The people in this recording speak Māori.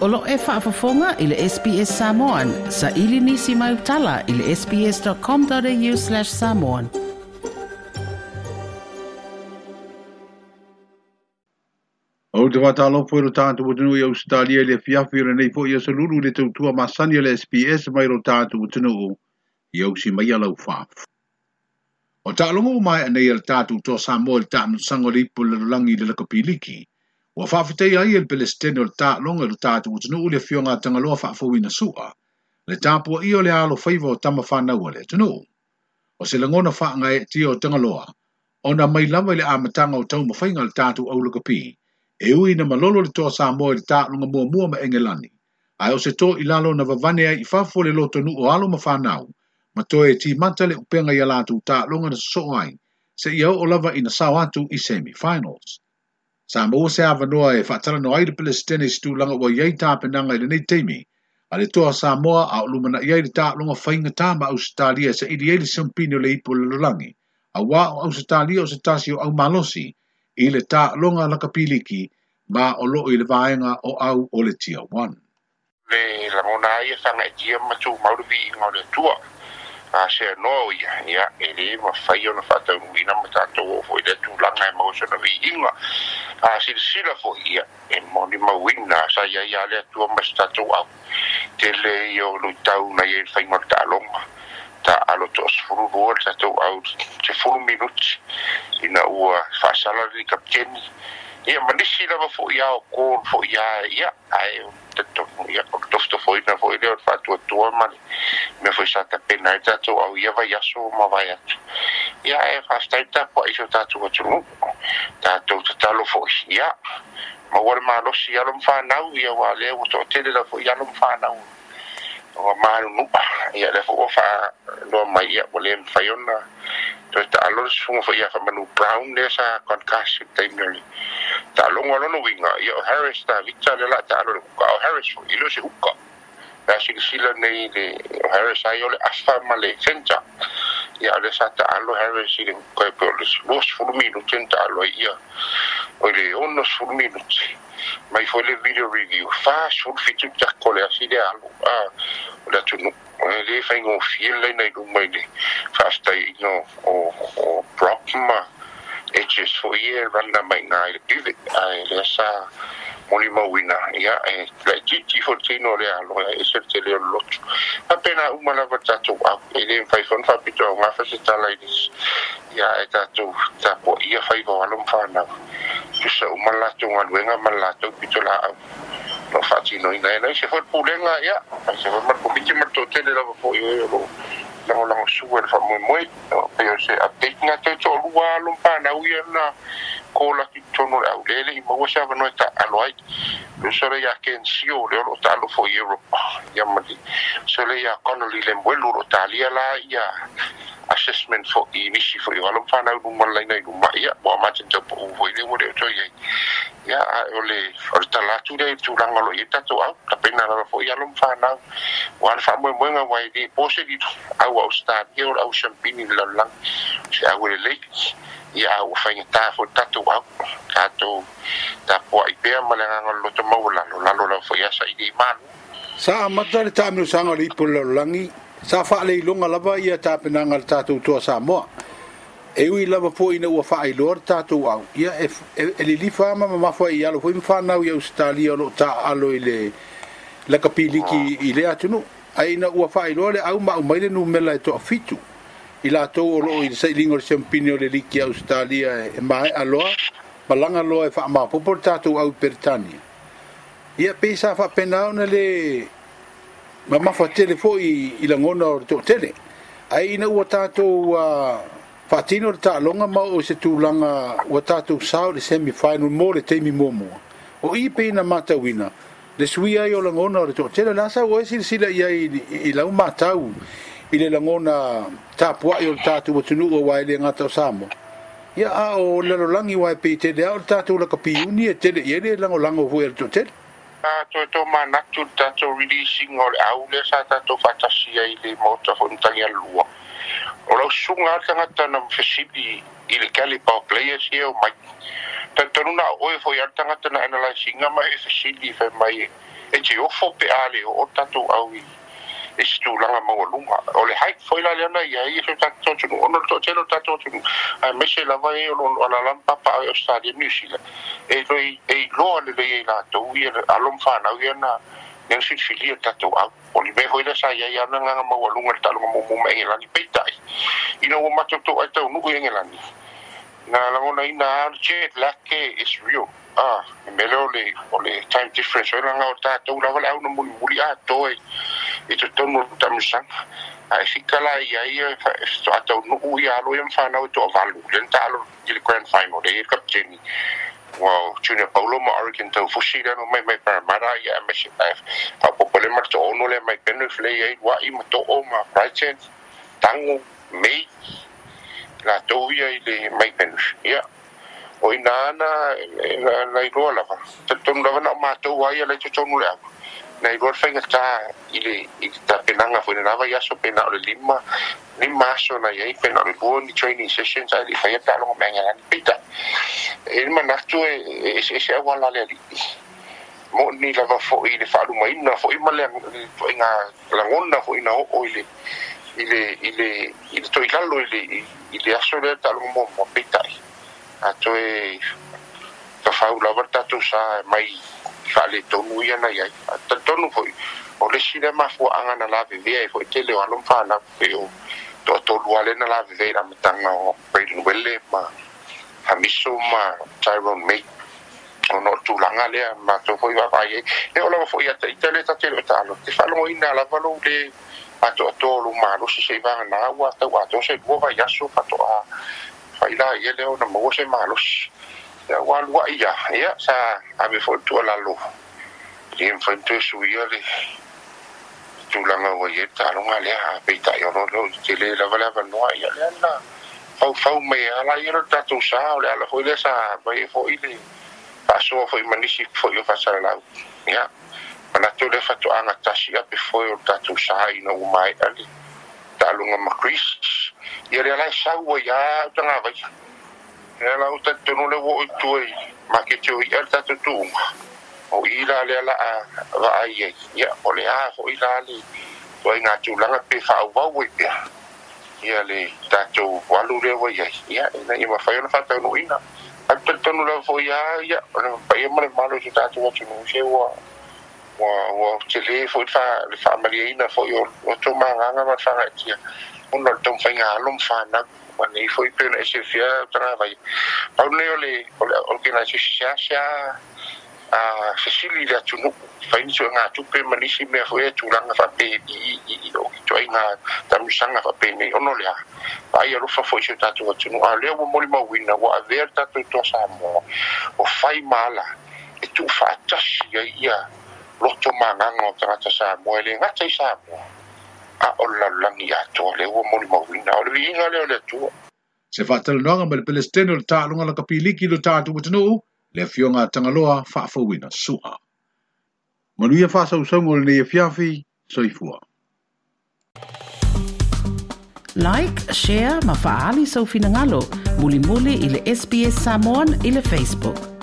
Olo e whaafafonga i le SPS Samoan. Sa ili nisi mai utala i le sps.com.au slash samoan. O te wata alopo i rotātu watunu i Australia le fiafi rene i fo i asalulu le tautua masani le SPS mai rotātu watunu i ausi mai alau whaaf. O ta alongo mai anei al tātu tō Samoa le tāmnu sango le ipo le langi le lakapiliki. Wa whawhitei ai el Palestine o le tā longa le tā tuku tunu ule fio ngā tangaloa whaafu ina sua, le tāpua i o le alo whaiva o tama whanau ale tunu. O se langona wha ngai ti o tangaloa, o na mai lawa le amatanga o tau mawhainga le tātu au le kapi, e ui na malolo le toa sā moa le tātu ngā mua mua ma engelani, ai o se tō i lalo na wavane ai i whafo le loto nu o alo ma whanau, ma tō e ti manta le upenga i alatu tātu ngā na soso ai, se i au o lava i na sawatu i semi-finals sa mo se ava noa e fatara no aire pele stene si tu langa wa yei ta penanga ile nei teimi. A le toa sa moa a ulu mana yei le taa longa fainga taa ma australia se ili eile sampini le ipo le lulangi. A wa o australia o se tasi o au malosi i le taa longa laka piliki ba o lo i le vaenga o au o le tia wan. Le sa aia sanga e ma chu matu maurubi inga le tua a se no ya ya ele va fai una fatta un vino ma tanto o foi de tu la e mai mo se no vi inga a si foi ya e mo ma winna sa ya ya le tu ma sta tu au te le io lu e ta una ye fai ma ta longa ta alo to sfuru vol sa tu au che fu un minuto ina ua fa sala di capteni e ma ni si la foi ya o ko foi ya ya ai tatou tofotofoi na foʻi lea o le faatuatua ma foi sa tapena ai e tatou au ia vai aso ma vae atu ia e faafetai e tapuaʻiso tatou atunuu tatou tatalo foʻi ia ma ua le malosi alo mafanau ia ua lea ua toʻatele la foʻi alo mafanau ua manunua ia lea foʻi ua faaloa mai ia ua lē mafai ona toe taalo le susuga foʻi ia faamanu brown lea sa concasi taalogo longa lono winga ya harris tavita le la taalo le kuka harris foʻi le o se huka na silasila nei le harris ai oleh le afa ma le centa le sa harris i le huka e pe o le lua sefulu minute na ia o onno ona sefulu minute mai foi le video review fa sul fitu tako le asi le alu a o le atunu le faigofie lainai luma i le faafetaina o o brock e just for year runner mai nga i pivot ai le sa moni mo wina ya e la gt14 o le alo e se te le lot apena uma la vatato a e le fai fon fa pito ma fa se ta ladies ya e ta tu ta po ia fai go alo fa na tu se uma la tu nga luenga ma la tu pito la lo fa ti no ina e se fo pulenga ya se fo mar ko pichi mar to te le la po i lagolago sua le mui, pe o se update na toe toʻalua lo panauia na kolaki tonu o le aulele i maua se avanoe taalo ai lo so le iā kensio le o loo taalo foʻi europa ia ma li le iā conoli lemuelu loo talia la ia assessment foʻi misi foʻi o alo fanau luma laina i luma ia mo amatitau poʻu foʻi le ua le o toi ai ia ae o le le i tala foʻi alo ma fanau ua le faamoemoega uai li pose lilu au au stalia o le au sampini le lalolagi se au e lelei ia aua faigatā foi tatou au tatou tapuaʻi pea ma le agaga loloto maua lalo lalo lau foʻi asa i lei malu sa amata le taamilosaga o le ipo le lalolagi sa faaleiloga lava ia tapenaga le tatou toa samoa e ui lava po ina ua faa iloa le tātou au. Ia e, e, e li li whama ma mawha i alo, hui mwhanau i au stalia o lo tā alo i le la kapili ki i le atu no ai na ua fai lo le au ma u mai le nu mela e to fitu i to o lo in sei lingo le champinio le liki australia e, e mai aloa balanga lo e fa ma popor tatu au britania ia pesa fa penau na le ma ma fa tele fo i i ngona o to tele ai na ua tato ua uh, fa tino ta longa ma o se tu langa ua tato sau le semi final mo le temi mo mo o i pe na mata wina le sui ai o langona o le toʻatele na sau oe silasila ia i lau matau i le lagona tapuaʻi o le tatou atunuu auā i le gata o samo ia a o lalolagi uā e peitele ao le tatou lakapiuni e tele iai le lagolago foi a le toʻatele atoe tomanatu le tatou releasing o le au lea sa tatou faatasi ai le mota fonitagi alalua o lau suga a le tagata na mafesili i le kale power players ia o mai tantaruna a oe foi ar tangata na analysinga ma e fasili fa mai e te ofo pe ale o tatou au i e situ langa maua lunga. O le haik foi la leana i ai e fe tatou tonu, ono to tēno tatou tonu, a mese la vai e o lono ala lampa pa ai Australia New Zealand. E roi e i loa le vei e la tau i alom whanau i ana nēu sin filia tatou au. O li me hoi la sa i ai ananga maua lunga le talunga mumu me engelani peitai. Ina ua matoutou ai tau nuku engelani. Ina ua matoutou ai tau nuku engelani. na lamona ina arche lake is real ah e mele o le o le time difference o langa o tātou lawa auna muli muli a toe i te tonu tamusang a fika la ia e, ia e, to atau alo ia mwhanau e to avalu len ta i le grand final e kapteni wow junior paulo ma oregon tau fusi lano mai mai paramara ia a mesi a popole ma to ono le mai penu flei ai wa ma to ma brighton tango mei la tau ia i le maintenance ia o inā na la lairua lava tatonu lava na o matou ai a lai totonu le ava na irua le faigatā i le i le tapenaga foi na lava i aso pena o le lima lima aso na iai pena o le lua ni training sessions ae le faia taloga meagalani peita e le manatu e eseese auala le alii mo ni lava foʻi le faalumaina foʻi ma le foʻi ga lagona foʻi na oo i le il est il to ilalo ile il est assolé talo mo mo pitai ato e ka fa ula verta tu sa mai fale tonu ia na ia ato tonu foi o le sile ma fu anga na lave via e foi tele o alon fa na pe o to to luale na lave via na matanga o pe luele ma hamiso ma Tyrone May ono tulanga lea ma to foi va vai e, e o lava foi ata itele ta tele ta alo te fa lo ina lava lo le atoatoa lumalu se seivagana aua tau atou sailua vaiaso fatoa faila ia lea ona maua se malosi ia ua aluaʻi ia ia sa ave foʻi tualalo lie mafaimitoe suia le tulaga ua ia taloga lea peitaʻiolo leo i tele lava le avanoa ia lea na faufau mai ala ia lo tatou sa o le ala foʻi lea sa vaie foʻi le faasoa foʻi manisi foʻi o faasalalau ia yeah. mana tu le fatu anga tasi api foi o tatu saha ina umai ali talunga ma Chris ia le alai sau wa ya utanga vai ia la uta tenu le wo utuai ma ke teo i al tatu tuunga o ila le ala a wa ai ei ia o le aho ila ali tu ai ngā tu langa pe fa'a wau e pia ia le tatu walu le wa ia ia ina ima fai ona fata unu ina Ai pentonu la foi ya ya, pai mare malo ci tatu wa ci mo se wa ua ua tele foi fa fa mali na foi o o to manga na ma fa ki un lo tom fainga lum fa na ma nei foi pe na se fia tra vai pa ne ole ole organization sia a sesili da tu nu fain so nga tu pe mali si me foi tu langa fa pe i i o to inga tam sanga fa pe ni ono le pa ia lo fa foi so ta tu tu nu a le mo mo ma wina wa averta tu to sa mo o fai mala e tu fa tashi ia ia loto manganga o tangata sa muele, ngata i sa mua. A ola langi ato, le ua mori mawina, ole vihinga le ole atua. Se fatal noanga mele pele steno le taalunga la kapiliki le taatu watanuu, le fionga tangaloa faafawina suha. Manuia fasa usangu le neye fiafi, soifua. Like, share, mafaali sa ufinangalo, muli muli ili SBS Samoan ili Facebook.